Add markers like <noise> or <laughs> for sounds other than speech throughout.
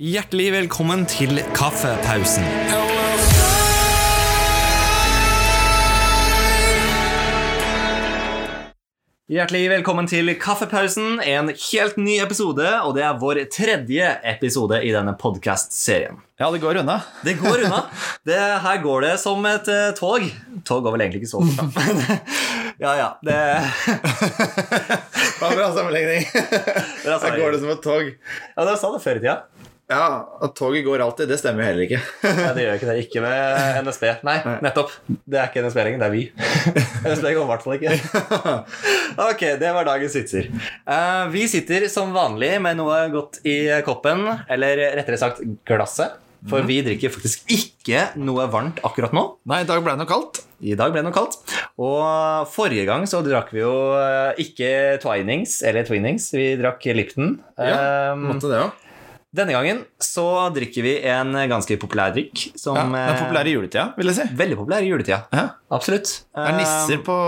Hjertelig velkommen til kaffepausen. Hjertelig velkommen til Kaffepausen, en helt ny episode, og det er vår tredje episode i denne podcast-serien. Ja, det går unna. Det går unna. Det, her går det som et uh, tog. Tog går vel egentlig ikke så fort, da. <laughs> ja, ja. Det, <laughs> var bra sammenligning. Her går det som et tog. ja, dere sa det før i tida. Ja, at toget går alltid, det stemmer jo heller ikke. Nei, det gjør ikke det. Ikke med NSB. Nei, nettopp. Det er ikke NSB lenger, det er vi. <laughs> NSB går i hvert fall ikke. <laughs> Ok, det var dagens vitser. Uh, vi sitter som vanlig med noe godt i koppen, eller rettere sagt glasset. For vi drikker faktisk ikke noe varmt akkurat nå. Nei, i dag ble det noe kaldt. I dag ble det noe kaldt. Og forrige gang så drakk vi jo eh, ikke Twinings eller Twinnings, vi drakk Lipton. Ja, Eh, Måtte det òg. Denne gangen så drikker vi en ganske populær drikk. Som, Ja, den er eh, populær i juletida, vil jeg si. Veldig populær i juletida. Ja. Absolutt. Det er nisser på,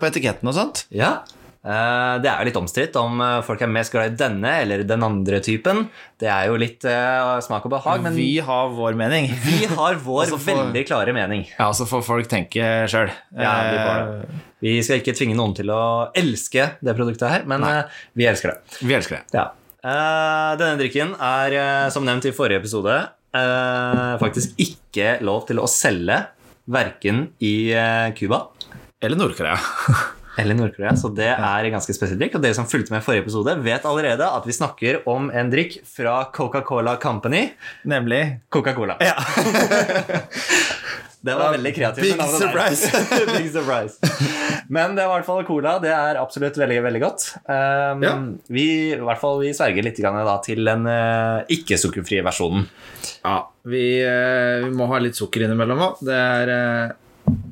på etiketten og sånt. Eh, Ja. Eh, Det er jo litt omstridt om eh, folk er mest glad i denne eller den andre typen. Det er jo litt eh, smak og behag, men vi, har vår mening. <laughs> Vi har vår <laughs> får, veldig klare mening. Ja, så får folk tenke sjøl. Ja, vi. Vi skal ikke tvinge noen til å elske det produktet her, men Nei. eh, vi elsker det. Vi elsker det. Ja. Eh, denne drikken er, eh, som nevnt i forrige episode, uh, faktisk ikke lov til å selge verken i Cuba Eller Nord-Korea. <laughs> eller Nord-Korea, så det er en ganske spesiell drikk. Og dere som fulgte med i forrige episode, vet allerede at vi snakker om en drikk fra Coca-Cola Company. Nemlig Coca-Cola. Ja. <laughs> <laughs> Det var veldig kreativt. Big surprise. <laughs> Big surprise. Men det er i hvert fall cola. Det er absolutt veldig veldig godt. Um, Ja. Vi i hvert fall, vi sverger litt grann, da, til den uh, ikke-sukkerfrie versjonen. ja vi, uh, vi må ha litt sukker innimellom òg. Det er uh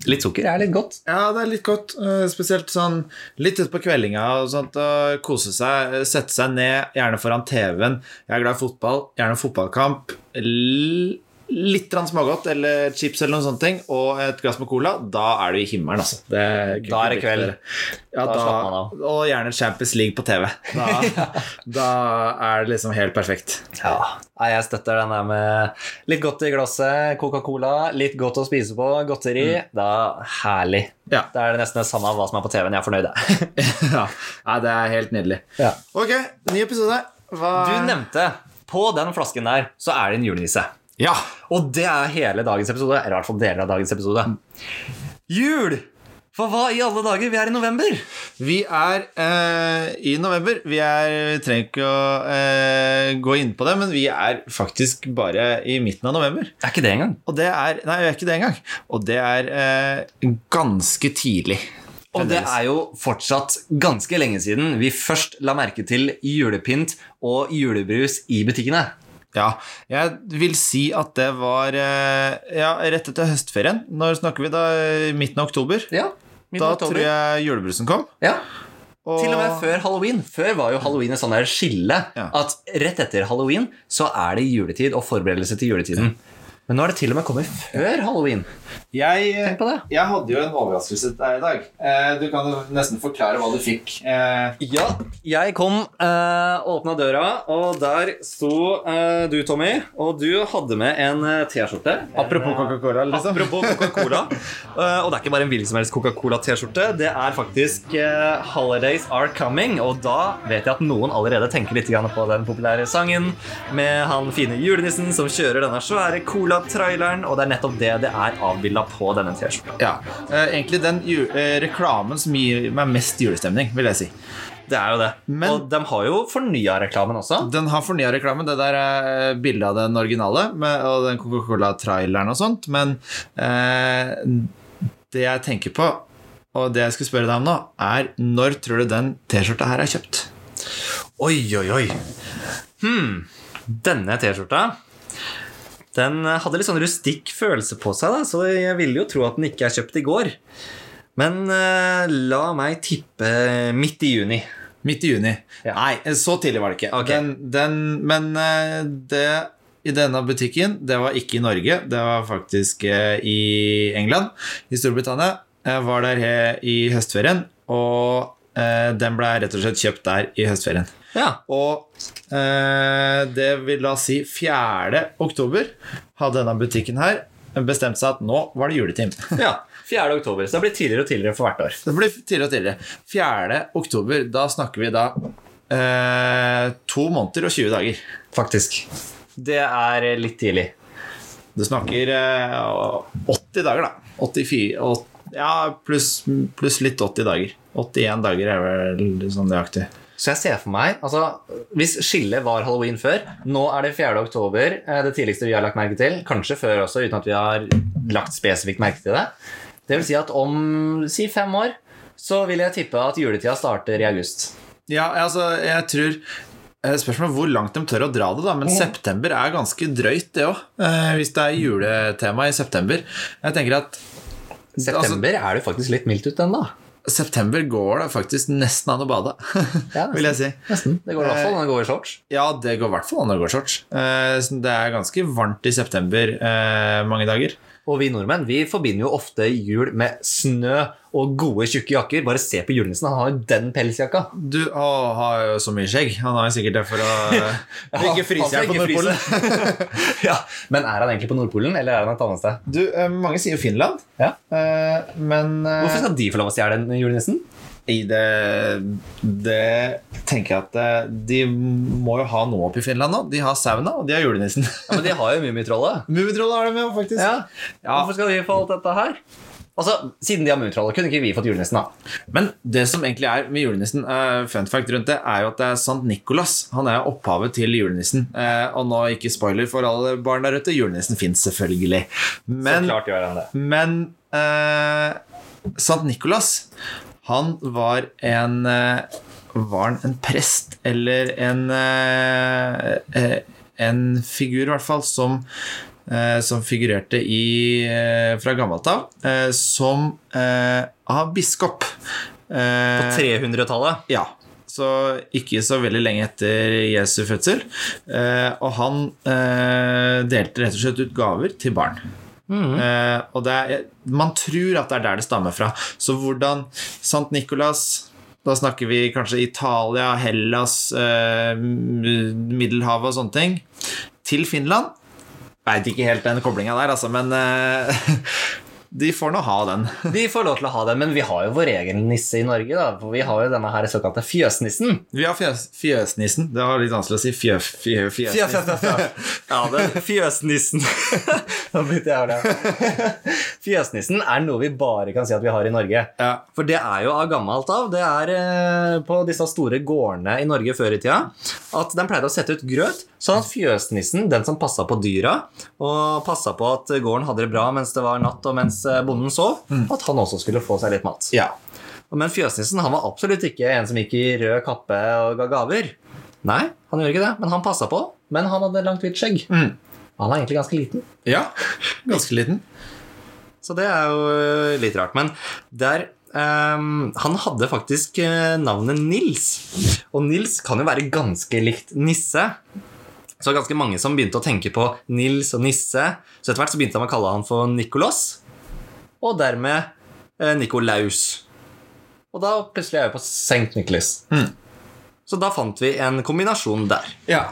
Litt sukker er litt godt. Ja, det er litt godt. Spesielt sånn litt utpå kveldinga og sånt. Og kose seg, sette seg ned, gjerne foran TV-en. Jeg er glad i fotball. Gjerne fotballkamp. L litt smågodt eller chips eller noen sånne ting, og et glass med cola. Da er du i himmelen, altså. Det Da er det kveld. Ja, Da da, og gjerne Champions League på TV. Da, <laughs> <laughs> da er det liksom helt perfekt. Ja, jeg støtter den der med litt godt i glasset, Coca-Cola, litt godt å spise på, godteri. Da herlig. Ja. Da er det nesten det samme av hva som er på TV-en. Jeg er fornøyd, jeg. <laughs> ja. Nei, det er helt nydelig. Ja. Ok, ny episode. Hva Du nevnte på den flasken der så er det en julenisse. Ja. Og det er hele dagens episode. Eller i hvert fall deler av dagens episode. Jul! For hva i alle dager? Vi er i november. Vi er eh, i november. Vi, er, trenger ikke å eh, gå inn på det, men vi er faktisk bare i midten av november. Det er ikke det engang. Og det er Nei, vi er ikke det engang. Og det er eh, ganske tidlig. Og det er jo fortsatt ganske lenge siden vi først la merke til julepynt og julebrus i butikkene. Ja, jeg vil si at det var eh, ja, rett etter høstferien. Når snakker vi da? Midten av oktober? Ja, midten Da av oktober. tror jeg julebrusen kom. Ja, Og, Til og med før halloween. Før var jo halloween et sånn der skille. Ja. At rett etter halloween så er det juletid og forberedelse til juletiden. Men nå er det til og med kommet før halloween. Jeg, det. jeg hadde jo en overraskelse til deg i dag. Eh, du kan jo nesten forklare hva du fikk. Eh, Ja, jeg kom, eh, åpna døra, og der sto eh, du, Tommy. Og du hadde med en eh, T-skjorte. apropos Coca-Cola, liksom. Apropos Coca-Cola. <laughs> Eh, og det er ikke bare en hvilken som helst Coca-Cola-T-skjorte. Det er faktisk eh, 'Holidays Are Coming'. Og da vet jeg at noen allerede tenker litt på den populære sangen med han fine julenissen som kjører denne svære cola-traileren. Og det er nettopp det det er avbilda på denne T-skjorta. Ja, eh, egentlig den eh, reklamen som gir meg mest julestemning, vil jeg si. Det er jo det. Men- og de har jo fornya reklamen også. Den har fornya reklamen. Det der er bildet av den originale med, og den Coca-Cola-traileren og sånt, men eh, det jeg tenker på, og det jeg skulle spørre deg om nå, er når tror du den T-skjorta her er kjøpt? Oi, oi, oi. Hmm. Denne T-skjorta Den hadde litt sånn rustikk følelse på seg, da, så jeg ville jo tro at den ikke er kjøpt i går. Men uh, la meg tippe midt i juni. Midt i juni. Ja. Nei, så tidlig var det ikke. Okay. Den, den, men uh, det i denne butikken, det var ikke i Norge, det var faktisk uh, i England, i Storbritannia. Jeg var der i høstferien, og eh, den ble rett og slett kjøpt der i høstferien. Ja. Og eh, det vil da si 4. oktober hadde denne butikken her bestemt seg at nå var det juletim. ja. 4. oktober. Så det blir tidligere og tidligere for hvert år. Det blir tidligere og tidligere. 4. oktober, da snakker vi da eh, to måneder og 20 dager. Faktisk. Det er litt tidlig. Du snakker eh, 80 dager, da. 84 åt- Ja, pluss pluss litt 80 dager. 81 dager er vel sånn nøyaktig. Så jeg ser for meg altså, Hvis skillet var halloween før Nå er det 4. oktober, eh, det tidligste vi har lagt merke til. Kanskje før også, uten at vi har lagt spesifikt merke til det. Det vil si at om si fem år så vil jeg tippe at juletida starter i august. Ja, altså, jeg tror eh, Spørsmålet hvor langt de tør å dra det, da. Men september er ganske drøyt, det òg. Hvis det er juletema i september. Jeg tenker at September er det faktisk litt mildt ut ennå. September går det faktisk nesten an å bade, <laughs> Ja, vil jeg si. Nesten. Det går i hvert fall når det går i shorts. Ja, det går i hvert fall an å gå shorts. Eh, Det er ganske varmt i september eh, mange dager. Og vi nordmenn vi forbinder jo ofte jul med snø og gode, tjukke jakker. Bare se på julenissen, han har jo den pelsjakka. Du å, har jo så mye skjegg. Han har jo sikkert det for å <laughs> <laughs> ikke fryse her på Nordpolen. <laughs> ja, Men er han egentlig på Nordpolen, eller er han et annet sted? Du, eh, mange sier Finland, Ja. Uh, men uh... Hvorfor skal de få lov å stjele den julenissen? I det, det tenker jeg at eh, de må jo ha noe oppe i Finland nå. De har sauna, og de har julenissen. Ja, Men de har jo Mummitrollet. <laughs> Mummitrollet har de med, faktisk. Ja. Ja. Hvorfor skal vi få alt dette her? Altså, Siden de har Mummitrollet, kunne ikke vi fått julenissen, da? Men det som egentlig er med julenissen, uh, fun fact rundt det, er jo at det er Sankt Nikolas. Han er opphavet til julenissen. Uh, og nå, ikke spoiler for alle barn der ute, julenissen fins selvfølgelig. Men, Så klart gjør han det. men uh, Sankt Nikolas, han var en eh, Var han en prest eller en eh, eh, En figur, i hvert fall, som som figurerte i, fra gammelt av som av biskop. På 300-tallet. ja. Så ikke så veldig lenge etter Jesu fødsel. Og han delte rett og slett ut gaver til barn. Eh, og er, man tror at det er der det stammer fra. Så hvordan Sankt Nikolas Da snakker vi kanskje Italia, Hellas, eh, Middelhavet og sånne ting. Til Finland. Veit ikke helt den koblinga der, altså, men eh, <laughs> de får nå ha den. <laughs> De får lov til å ha den, men vi har jo vår egen nisse i Norge. da, For vi har jo denne her såkalte fjøsnissen. Vi har fjøs, fjøsnissen. Det var litt vanskelig å si fjø, fjø, fjøsnissen. <laughs> Ja, det, fjøsnissen. <laughs> Nå begynte jeg å le. Fjøsnissen er noe vi bare kan si at vi har i Norge. Ja. For det er jo av gammelt av. Det er eh, på disse store gårdene i Norge før i tida at de pleide å sette ut grøt, sånn at fjøsnissen, den som passa på dyra, og passa på at gården hadde det bra mens det var natt og mens bonden sov, at han også skulle få seg litt mat. ja. Men fjøsnissen han var absolutt ikke en som gikk i rød kappe og ga gaver. Nei, han gjorde ikke det, men han passa på. Men han hadde langt, hvitt skjegg. Mm. Han er egentlig ganske liten. Ja, <laughs> ganske liten. Så det er jo øh, litt rart. Men der Um, Han hadde faktisk øh, navnet Nils. Og Nils kan jo være ganske likt Nisse. Så det var ganske mange som begynte å tenke på Nils og Nisse. Så etter hvert så begynte de å kalle han for Nikolos. Og dermed eh, Nikolaus. Og da plutselig er vi på St. Nicholas. Så da fant vi en kombinasjon der. Ja.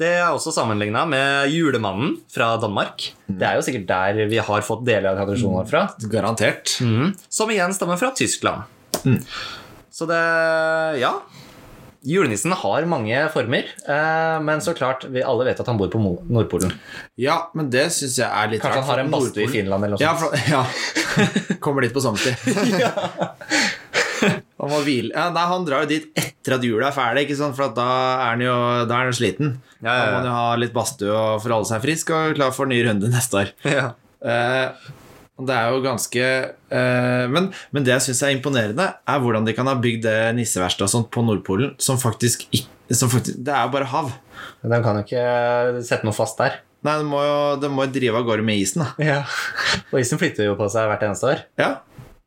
Det er også sammenligna med julemannen fra Danmark. Det er jo sikkert der vi har fått deler av tradisjonen vår fra. Garantert. Mm. Som igjen stammer fra Tyskland. Så det Ja. Julenissen har mange former, eh, men så klart, vi alle vet at han bor på Nordpolen. Ja, men det syns jeg er litt Kanskje han har en badstue i Finland eller noe Ja, for, ja. Kommer dit på sommertid. <laughs> Han må hvile. Ja, nei, han drar jo dit etter at jula er ferdig, for at da er han jo da er han sliten. Ja, ja, ja. Da må han jo ha litt badstue og forholde seg frisk og klar for ny runde neste år. Ja. Eh, og det er jo ganske uh, men, men det jeg syns er imponerende, er hvordan de kan ha bygd det nisseverkstedet på Nordpolen, som faktisk som faktisk, Det er jo bare hav. Men de kan jo ikke sette noe fast der. Nei, det må jo, det må drive av gårde med isen, da. Ja. Og isen flytter jo på seg hvert eneste år. Ja,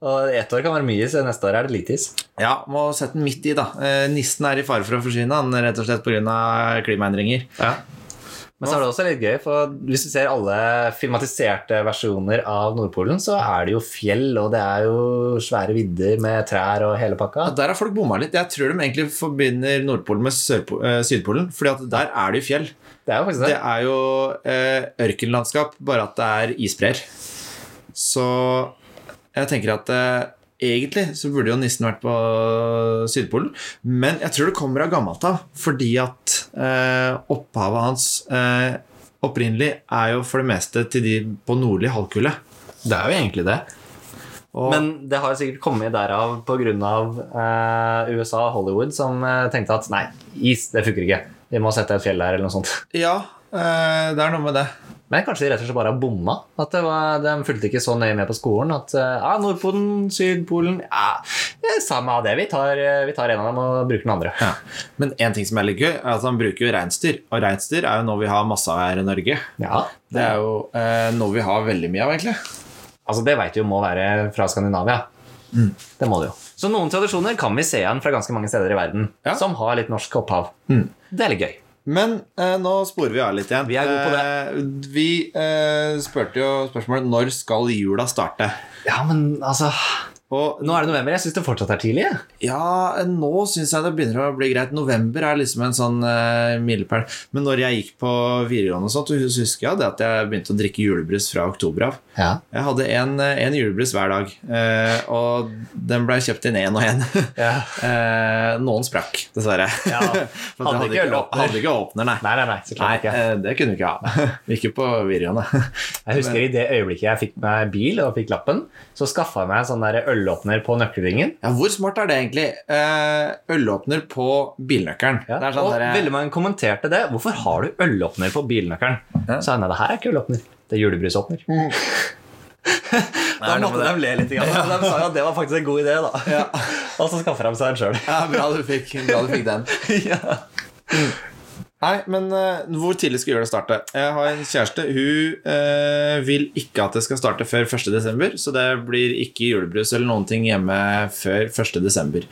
Og ett år kan være mye, så neste år er det lite is. Ja, må sette den midt i, da. Eh, nissen er i fare for å forsvinne, han, rett og slett pga. klimaendringer. Ja. Men så er det også litt gøy, for hvis du ser alle filmatiserte versjoner av Nordpolen, så er det jo fjell, og det er jo svære vidder med trær og hele pakka. Ja, der har folk bomma litt. Jeg tror de egentlig forbinder Nordpolen med Sørpo eh, Sydpolen, fordi at der er det jo fjell. Det er jo faktisk Det det. er jo eh, ørkenlandskap, bare at det er isbreer. Så jeg tenker at eh, egentlig så burde jo nissen vært på Sydpolen, men jeg tror det kommer av gammelt av, fordi at eh, opphavet hans eh, opprinnelig er jo for det meste til de på nordlig halvkule. Det er jo egentlig det. Og, Men det har sikkert kommet derav pga. Eh, USA og Hollywood, som eh, tenkte at nei, is, det funker ikke. Vi må sette et fjell der, eller noe sånt. ja, eh, det er noe med det. Men kanskje de rett og slett bare har bomma? At det var, De fulgte ikke så nøye med på skolen. At eh, ja, Nordpolen, Sydpolen Ja, samme av det. Vi tar, eh, vi tar en av dem og bruker den andre. Ja. Men en ting som er litt gøy, er at han bruker jo reinsdyr. Og reinsdyr er jo noe vi har masse av her i Norge. Ja, Det er jo eh, noe vi har veldig mye av, egentlig. altså Det veit vi jo må være fra Skandinavia. Det må det jo. Så noen tradisjoner kan vi se igjen fra ganske mange steder i verden Ja. som har litt norsk opphav. Det er litt gøy. Men eh, nå sporer vi av litt igjen. Vi er gode på det. Eh, vi eh, spurte jo spørsmålet når skal jula starte? Ja, men altså Og Nå er det november. Jeg syns det fortsatt er tidlig. ja, nå syns jeg det begynner å bli greit. November er liksom en sånn uh, milepæl. Men når jeg gikk på videregående, og sånt, så husker jeg det at jeg begynte å drikke julebrus fra oktober av. Ja. Jeg hadde en, eh, en julebrus hver dag, uh, og den ble kjøpt inn én og én. <laughs> Ja. Uh, noen sprakk, dessverre. Ja, <laughs> hadde, hadde ikke åpner. Hadde ikke åpner, nei. Nei, nei, nei, så Nei, ikke. det kunne vi ikke ha. <laughs> Ikke på videregående. Jeg husker i det øyeblikket jeg fikk meg bil og fikk lappen, så skaffa jeg meg en sånn der ølåpner på nøkkelringen. Ja, Hvor smart er det egentlig? Eh, ølåpner på bilnøkkelen. Ja. Det er sånn og der... veldig mange kommenterte det. Hvorfor har du ølåpner på bilnøkkelen? Ja. Så jeg nei, det her er ikke ølåpner. Det er julebrusåpner. <laughs> da noe måtte de le litt. Ja. De sa jo at det var faktisk en god idé, da. Ja. <laughs> og så skaffer de seg en sjøl. ja, bra du fikk, bra du fikk den. <laughs> ja. Nei, men uh, hvor tidlig skal julet starte? Jeg har en kjæreste. Hun uh, vil ikke at det skal starte før 1.12., så det blir ikke julebrus eller noen ting hjemme før 1.12.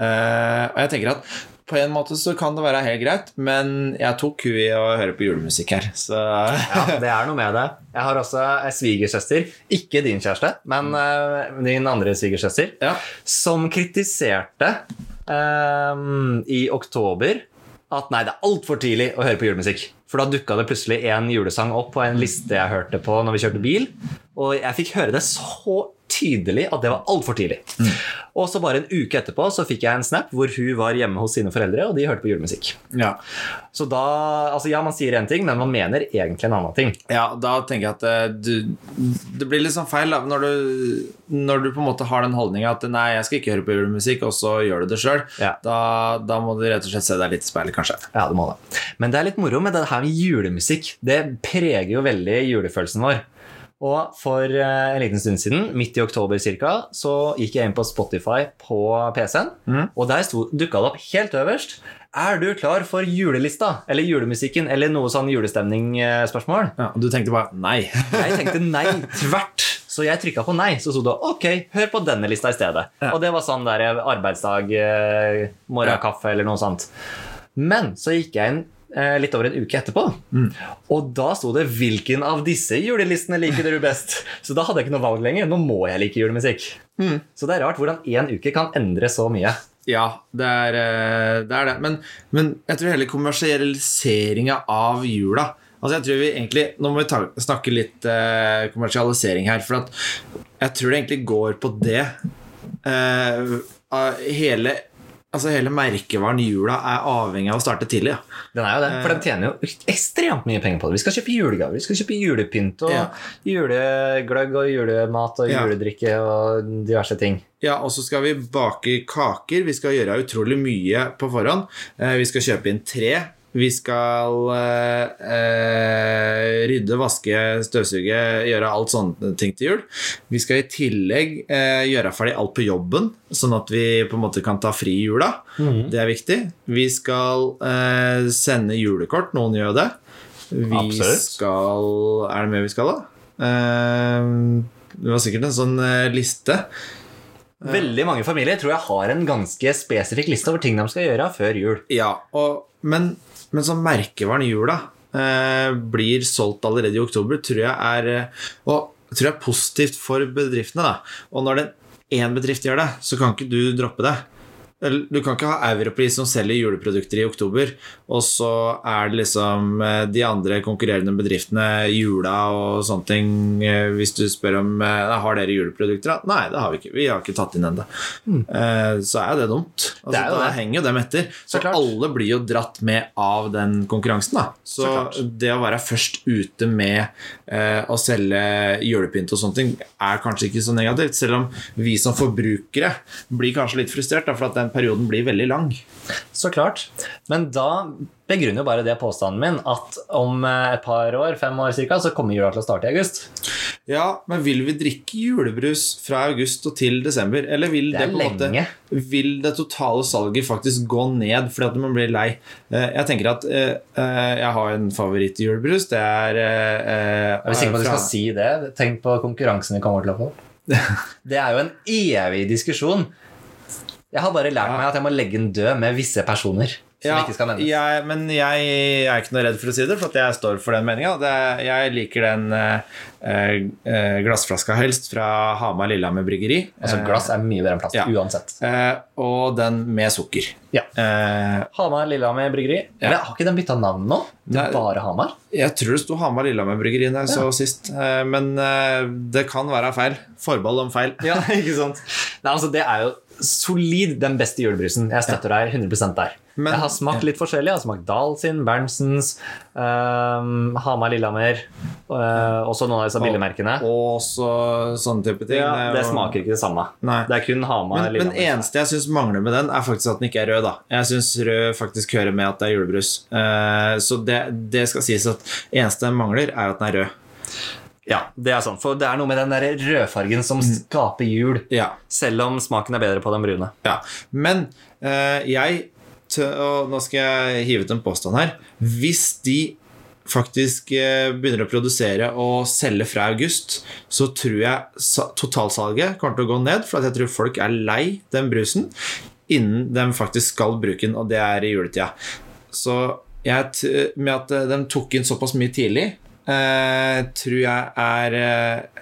Uh, og jeg tenker at på en måte så kan det være helt greit, men jeg tok hun i å høre på julemusikk her, så ja, det er noe med det. Jeg har også ei svigersøster, ikke din kjæreste, men uh, din andre svigersøster, Ja. som kritiserte eh, i oktober at nei, det er altfor tidlig å høre på julemusikk. For da dukka det plutselig en julesang opp på en liste jeg hørte på når vi kjørte bil. Og jeg fikk høre det så tydelig at det var altfor tidlig. Og så bare en uke etterpå så fikk jeg en snap hvor hun var hjemme hos sine foreldre, og de hørte på julemusikk. ja. Så da Altså, ja, man sier én ting, men man mener egentlig en annen ting. Ja, da tenker jeg at eh, du, det blir litt sånn feil da, når du, når du på en måte har den holdninga at nei, jeg skal ikke høre på julemusikk, og så gjør du det sjøl. Ja. Da, da må du rett og slett se deg litt i speilet, kanskje. Ja, det må det. Men det er litt moro med det her med julemusikk. Det preger jo veldig julefølelsen vår. Og for eh, en liten stund siden, midt i oktober ca., så gikk jeg inn på Spotify på PC-en, Mm. og der dukka det opp helt øverst Er du klar for julelista? Eller julemusikken? Eller noe sånn julestemning-spørsmål? Ja, og du tenkte bare nei. <laughs> Jeg tenkte nei tvert. Så jeg trykka på nei. Så sto det ok, hør på denne lista i stedet. Ja. Og det var sånn der arbeidsdag, eh, morgenkaffe eller noe sånt. Men så gikk jeg inn eh, litt over en uke etterpå, og da sto det 'Hvilken av disse julelistene liker dere best?' Så da hadde jeg ikke noe valg lenger. Nå må jeg like julemusikk. Så det er rart hvordan én uke kan endre så mye. Ja, det er eh, det. Er det. Men, men jeg tror hele kommersialiseringa av jula Altså jeg tror vi egentlig, Nå må vi ta, snakke litt eh, kommersialisering her. For at jeg tror det egentlig går på det. Eh, hele, altså hele merkevaren jula er avhengig av å starte tidlig. Ja. Den er jo det, For den tjener jo ekstremt mye penger på det. Vi skal kjøpe julegaver, vi skal kjøpe julepynt og Ja. julegløgg og julemat og Ja. juledrikke og diverse ting. Ja, og så skal vi bake kaker. Vi skal gjøre utrolig mye på forhånd. Eh, vi skal kjøpe inn tre. Vi skal eh, eh, rydde, vaske, støvsuge, gjøre alt sånne ting til jul. Vi skal i tillegg eh, gjøre ferdig alt på jobben, sånn at vi på en måte kan ta fri i jula. Det er viktig. Vi skal eh, sende julekort. Noen gjør det. Vi Absolutt. skal Er det mer vi skal, da? Eh, det var sikkert en sånn eh, liste. Veldig mange familier tror jeg har en ganske spesifikk liste over ting de skal gjøre før jul. Ja, og, men, men så merkevaren jula eh, blir solgt allerede i oktober, tror jeg er eh, Og tror jeg er positivt for bedriftene. da. Og når den én bedrift gjør det, så kan ikke du droppe det. Du kan ikke ha Europris som selger juleprodukter i oktober, og så er det liksom eh, de andre konkurrerende bedriftene, Jula og sånne ting eh, Hvis du spør om eh, har dere juleprodukter? Nei, det har vi ikke. Vi har ikke tatt inn ennå. Så er jo det dumt. Altså, Mm. Det jo da det. henger jo dem etter. Så, så alle blir jo dratt med av den konkurransen. da Så, Så det å være først ute med å selge julepynt og sånne ting, er kanskje ikke så negativt. Selv om vi som forbrukere blir kanskje litt frustrert, da, for at den perioden blir veldig lang. Så klart. Men da begrunner jo bare det påstanden min at om eh, et par år, fem år cirka, så kommer jula til å starte i august. Ja, men vil vi drikke julebrus fra august og til desember? Eller vil Det det, på en måte. Vil det totale salget faktisk gå ned fordi at man blir lei? Eh, Jeg tenker at eh, jeg har en favorittjulebrus. Det er Jeg Er sikker på at du skal si det? Tenk på konkurransen vi kommer til å få. <laughs> Det er jo en evig diskusjon. Jeg har bare lært meg at jeg må legge den død med visse personer. Som ikke skal nevnes. jeg, men jeg er ikke noe redd for å si det, for jeg står for den meninga. Jeg liker den eh, eh, glassflaska helst fra Hamar Lillehammer Bryggeri. Altså Glass er mye bedre enn plast, Ja. uansett. Eh, og den med sukker. Ja. Eh, Hamar Lillehammer Bryggeri. Eller har ikke den bytta navn nå? Det er bare Hamar? jeg tror det sto Hamar Lillehammer Bryggeri da jeg så sist, eh, men eh, det kan være feil. Forbehold om feil. Ja, <laughs> ikke sant? Nei, altså Det er jo solid den beste julebrusen. Jeg støtter deg 100 der. Men- jeg har smakt litt forskjellig. Jeg har smakt Dahl sin, Berntsens, um, Hamar Lillehammer. Uh, også noen av disse billigmerkene. Og også sånne type ting. Ja, det jo- smaker ikke det samme. Nei. Det er kun Hamar Men, men eneste jeg syns mangler med den, er faktisk at den ikke er rød. da Jeg syns rød faktisk hører med at det er julebrus. Uh, så det, det skal sies at eneste den mangler, er at den er rød. Ja, det er sånn, For det er noe med den der rødfargen som Mm. skaper jul. Ja, Selv om smaken er bedre på den brune. ja. Men eh, jeg Og nå skal jeg hive ut en påstand her. Hvis de faktisk eh, begynner å produsere og selge fra august, så tror jeg sa- totalsalget kommer til å gå ned, for at jeg tror folk er lei den brusen innen de faktisk skal bruke den, og det er i juletida. Så jeg, med at eh, de tok inn såpass mye tidlig, tror jeg er eh,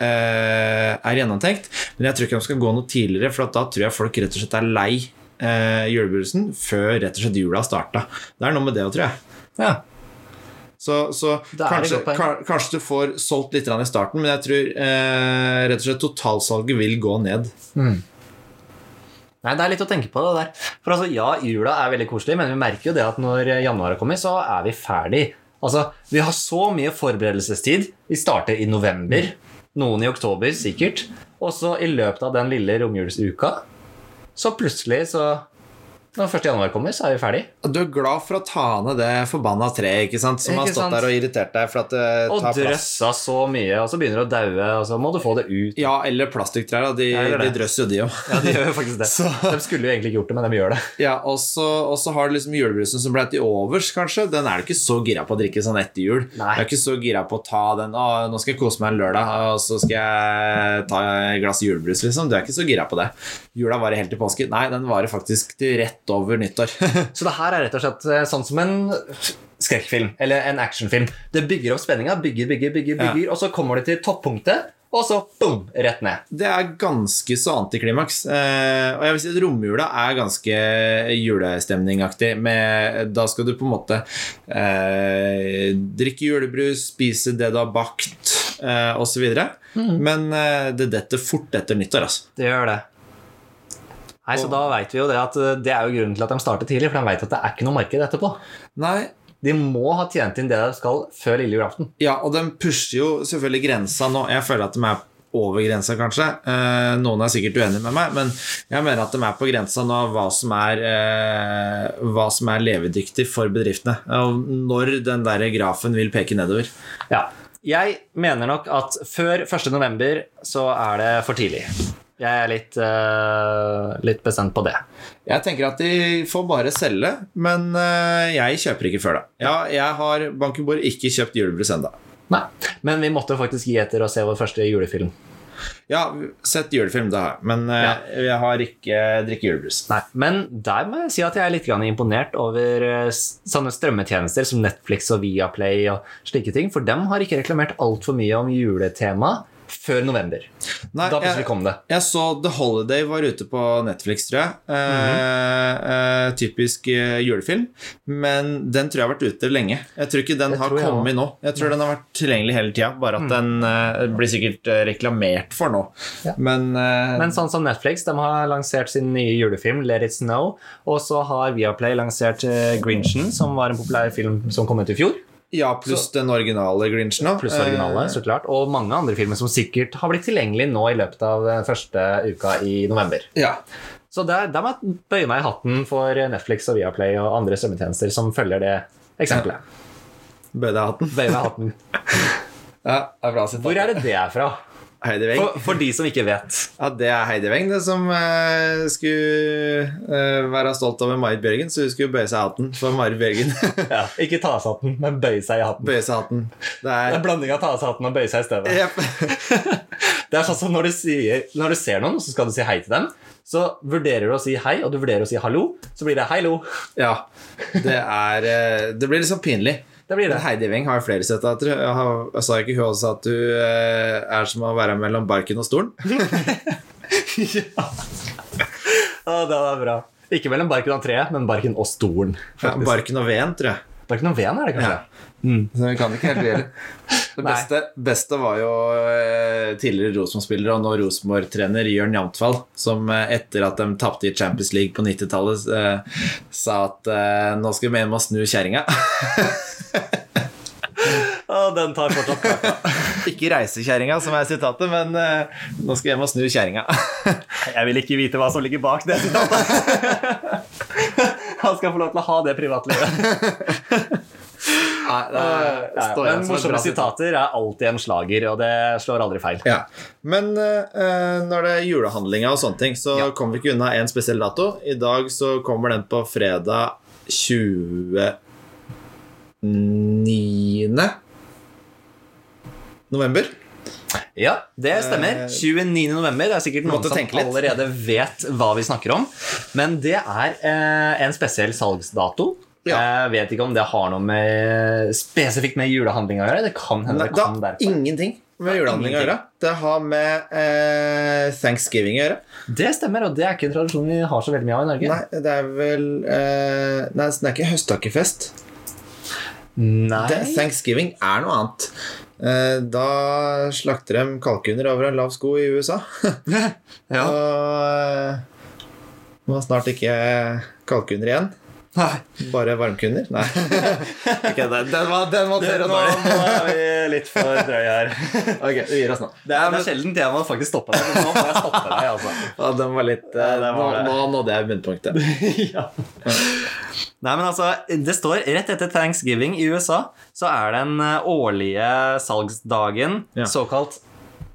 eh, er gjennomtenkt. Men jeg tror ikke de skal gå noe tidligere, for at da tror jeg folk rett og slett er lei eh, julebrusen før rett og slett jula starta. Det er noe med det òg, tror jeg. Ja, Så, så kanskje, kanskje du får solgt litt i starten, men jeg tror eh, rett og slett totalsalget vil gå ned. Nei, Det er litt å tenke på det der. For altså, Ja, jula er veldig koselig, men vi merker jo det at når januar kommer, så er vi ferdig. Altså, Vi har så mye forberedelsestid. Vi starter i november. Noen i oktober, sikkert. Og så i løpet av den lille romjulsuka, så plutselig så Når 1. januar kommer, så er vi ferdig. Du er glad for å ta ned det forbanna treet ikke sant? som har stått sant? der og irritert deg for at det Og tar plass. drøssa så mye, og så begynner det å daue, og så må du få det ut. Ja, eller plastikktrær. De, Ja, de drøsser jo, de òg. Ja, de gjør jo faktisk det. <laughs> Så- De skulle jo egentlig ikke gjort det, men de gjør det. <laughs> Ja, og så har du liksom julebrusen som ble til overs, kanskje. Den er du ikke så gira på å drikke sånn etter jul. Nei. Jeg er ikke så gira på å ta den Å, nå skal jeg kose meg en lørdag, og så skal jeg ta et glass julebrus, liksom. Du er ikke så gira på det. Jula varer helt til påske. Nei, den varer faktisk til rett over nyttår. <laughs> Så det her er rett og slett eh, sånn som en skrekkfilm eller en actionfilm. Det bygger opp spenninga, bygger, bygger, bygger, Ja. bygger, og så kommer det til toppunktet, og så boom, rett ned. Det er ganske så antiklimaks. Eh, og jeg vil si at romjula er ganske julestemningaktig. Med, da skal du på en måte eh, drikke julebrus, spise det du har bakt, eh, osv. Men eh, det detter fort etter nyttår, altså. Det gjør det. Nei, så Da vet vi jo det at eh, det er jo grunnen til at de starter tidlig, for de vet at det er ikke noe marked etterpå. Nei, De må ha tjent inn det de skal før lille julaften. ja, og de pusher jo selvfølgelig grensa nå. Jeg føler at de er over grensa, kanskje. Eh, noen er sikkert uenige med meg, men jeg mener at de er på grensa nå hva som er, eh, hva som er levedyktig for bedriftene. Og når den der grafen vil peke nedover. Ja. Jeg mener nok at før 1. november så er det for tidlig. Jeg er litt, uh, litt bestemt på det. Jeg tenker at de får bare selge, men uh, jeg kjøper ikke før da. Ja, jeg har bankenbord ikke kjøpt julebrus ennå. Nei. Men vi måtte faktisk gi etter og se vår første julefilm. Ja, sett julefilm, det har jeg. Men ja. jeg har ikke drikket julebrus. Nei, Men der må jeg si at jeg er litt grann imponert over eh, sånne strømmetjenester som Netflix og Viaplay og slike ting, for dem har ikke reklamert altfor mye om juletema før november. Nei, da plutselig jeg- kom det. Jeg så The Holiday var ute på Netflix, tror jeg. Eh, eh, typisk eh, julefilm. Men den tror jeg har vært ute lenge. Jeg tror ikke den Det har kommet nå. Jeg tror den har vært tilgjengelig hele tida, bare at den eh, blir sikkert eh, reklamert for nå. Ja. Men, eh, Men sånn som Netflix de har lansert sin nye julefilm, Let It Snow. Og så har Viaplay lansert Grinchen, som var en populær film som kom ut i fjor. Ja, pluss den originale Grinchen. Pluss originale, så klart. Og mange andre filmer som sikkert har blitt tilgjengelig nå i løpet av første uka i november. Eh, ja. Så der, der må jeg bøye meg i hatten for Netflix og Viaplay og andre strømmetjenester som følger det eksempelet. Bøy deg hatten. Bøye meg i hatten. <laughs> Ja, er bra sitat. Hvor er det det er fra? Heidi Weng. For, for de som ikke vet. Ja, det er Heidi Weng, det som uh, skulle uh, være stolt over Marit Bjørgen, så hun skulle bøye seg i hatten for Marit Bjørgen. <laughs> Ja, ikke ta av seg hatten, men bøye seg i hatten. bøye seg hatten. Det er en blanding av ta av seg hatten og bøye seg i støvet. Yep. <laughs> Det er sånn som når du, sier, når du ser noen, så skal du si hei til dem. Så vurderer du å si hei, og du vurderer å si hallo, så blir det heilo. Ja. Det er eh, Det blir liksom pinlig. Det blir det. Heidi Weng har flere sett Jeg, jeg sa ikke hun også at du eh, er som å være mellom barken og stolen? <laughs> Å, det er bra. Ikke mellom barken og treet, men barken og stolen. Ja, barken og veden, tror jeg. Barken og veden er det kanskje? Ja. Så vi kan ikke helt gjøre Det <laughs> beste, beste var jo eh, tidligere Rosenborg-spiller og nå Rosenborg-trener Jørn Jamtfall, som eh, etter at de tapte i Champions League på 90-tallet, eh, sa at eh, nå skal vi med å snu kjerringa. <laughs> Å, den tar fortsatt kaka. <laughs> ikke reisekjerringa, som er sitatet, men eh, nå skal vi hjem og snu kjerringa. Jeg vil ikke vite hva som ligger bak det sitatet. <laughs> Han skal få lov til å ha det privatlivet. <laughs> Nei, det Ja, står men morsomme sitater er alltid en slager, og det slår aldri feil. Ja. Men uh, når det er julehandlinga og sånne ting, så Ja. kommer vi ikke unna en spesiell dato. I dag så kommer den på fredag 29. november. Ja, det stemmer. Eh, 29. november. Det er sikkert noen som allerede vet hva vi snakker om. Men det er eh, en spesiell salgsdato. Ja. Jeg vet ikke om det har noe med, spesifikt med julehandling å gjøre. Det kan hende det kan derfor. ingenting med julehandling å gjøre. Det har med eh, thanksgiving å gjøre. Det stemmer, og det er ikke en tradisjon vi har så veldig mye av i Norge. Nei, det er vel eh, Nei, det er ikke høsttakkefest. Nei. Det, thanksgiving er noe annet. Eh, da slakter de kalkuner over en lav sko i USA. <laughs> Ja. Og eh, er snart ikke kalkuner igjen. Nei. Bare varmkunder? Nei. <laughs> okay, den, den var, den var Nå, dere nå dårlig. er vi litt for drøye her. <laughs> Ok, vi gir oss nå. Det er, det er sjelden jeg må faktisk stoppe deg. men Nå må jeg stoppe deg, altså. Ja, den var litt eh, Ja, det var nå, nå nådde jeg bunnpunktet. <laughs> ja. Nei, men altså, Det står rett etter thanksgiving i USA, så er den eh, årlige salgsdagen Ja. såkalt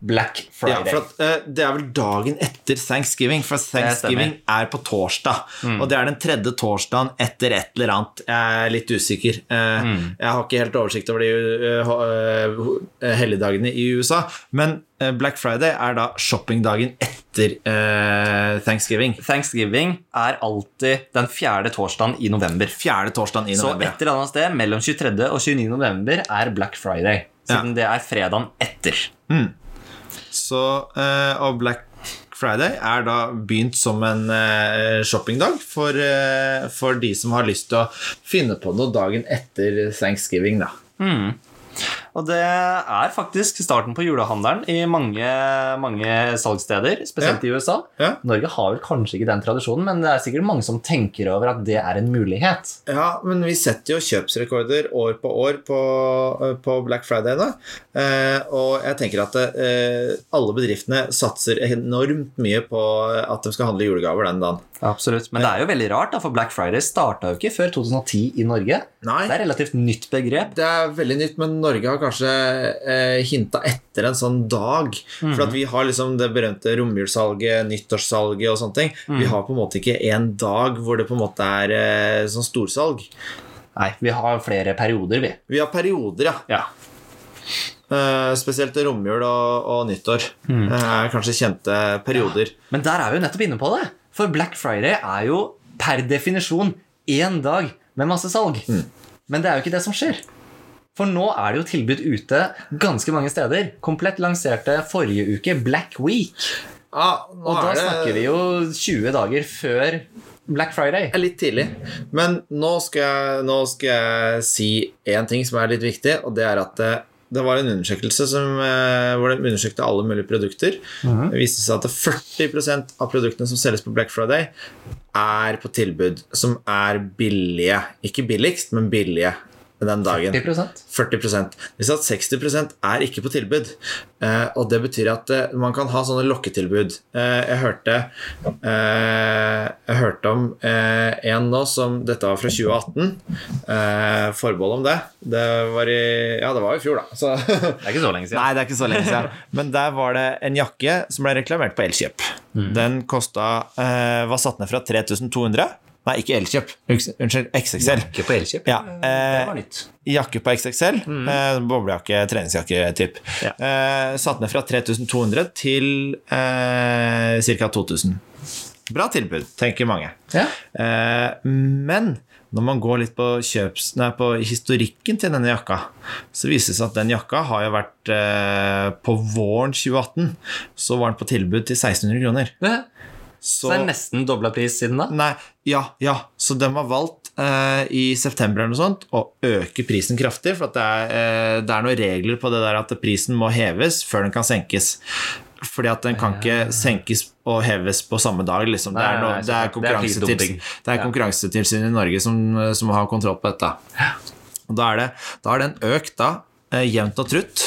Black Ja, Friday. for at, uh, Det er vel dagen etter thanksgiving, for thanksgiving er på torsdag. Mm. Og det er den tredje torsdagen etter et eller annet. Jeg er litt usikker. Uh, Mm. Jeg har ikke helt oversikt over de uh, helligdagene i USA. Men Black Friday er da shoppingdagen etter thanksgiving. Thanksgiving er alltid den fjerde torsdagen i november. Fjerde torsdagen i Så et eller annet sted mellom 23. og 29. november er Black Friday. Siden det er fredagen etter. Så, eh, og Black Friday er da begynt som en eh, shoppingdag for, eh, for de som har lyst til å finne på noe dagen etter thanksgiving. Da. Og det er faktisk starten på julehandelen i mange, mange salgssteder, spesielt i USA. Ja. Norge har vel kanskje ikke den tradisjonen, men det er sikkert mange som tenker over at det er en mulighet. Ja, men vi setter jo kjøpsrekorder år på år på, på Black Friday da. Eh, og jeg tenker at eh, alle bedriftene satser enormt mye på at de skal handle julegaver den dagen. Absolutt. Men det er jo veldig rart, da, for Black Friday starta jo ikke før 2010 i Norge. Nei. Det er relativt nytt begrep. Det er veldig nytt, men Norge har kanskje eh, hinta etter en sånn dag. For at vi har liksom det berømte romjulssalget, nyttårssalget og sånne ting. Vi har på en måte ikke en dag hvor det på en måte er eh, sånn storsalg. Nei, vi har flere perioder, vi. Vi har perioder, ja. Ja. Uh, spesielt romjul og, og nyttår Mm. er kanskje kjente perioder. Men der er vi jo nettopp inne på det. For Black Friday er jo per definisjon én dag med masse salg. Men det er jo ikke det som skjer. For nå er det jo tilbud ute ganske mange steder. Komplett lanserte forrige uke Black Week. Ah, Og da det- snakker vi jo 20 dager før Black Friday. er litt tidlig. Men nå skal jeg, nå skal jeg si én ting som er litt viktig, og det er at det, det var en undersøkelse som, eh, hvor de undersøkte alle mulige produkter. Det viste seg at 40% av produktene som selges på Black Friday, er på tilbud som er billige. Ikke billigst, men billige den dagen. 10 40% De sa at 60% er ikke på tilbud. Eh, og det betyr at eh, man kan ha sånne lokketilbud. Eh, jeg hørte eh, Jeg hørte om eh, en nå som Dette var fra 2018. Eh, forbehold om det. Det var i Ja, det var i fjor, da. Så Det er ikke så lenge siden. <laughs> Nei, det er ikke så lenge siden. Men der var det en jakke som ble reklamert på Elkjøp. Den kosta eh, Var satt ned fra 3200. Nei, ikke Elkjøp. Unnskyld, XXL. Ikke på Elkjøp. Ja, Det eh, var nytt. Jakke på XXL. Eh, boblejakke, treningsjakke, typ. Ja. Eh, satt ned fra 3200 til eh, ca. 2000. Bra tilbud, tenker mange. Ja. Eh, men når man går litt på, kjøps, nei, på historikken til denne jakka, så viser det seg at den jakka har jo vært eh, På våren 2018 så var den på tilbud til 1600 kroner. Så, Så det er nesten dobla pris siden da? Nei, ja, ja. Så de har valgt eh, i september eller noe sånt å øke prisen kraftig. For det, er, eh, det er noen regler på det der at prisen må heves før den kan senkes. Fordi at den kan ikke senkes og heves på samme dag. Liksom. Det, Nei, er noe, nei, det, er Ja. Konkurransetilsynet i Norge som, som har kontroll på dette. Og da er, det, da er den økt da, eh, jevnt og trutt.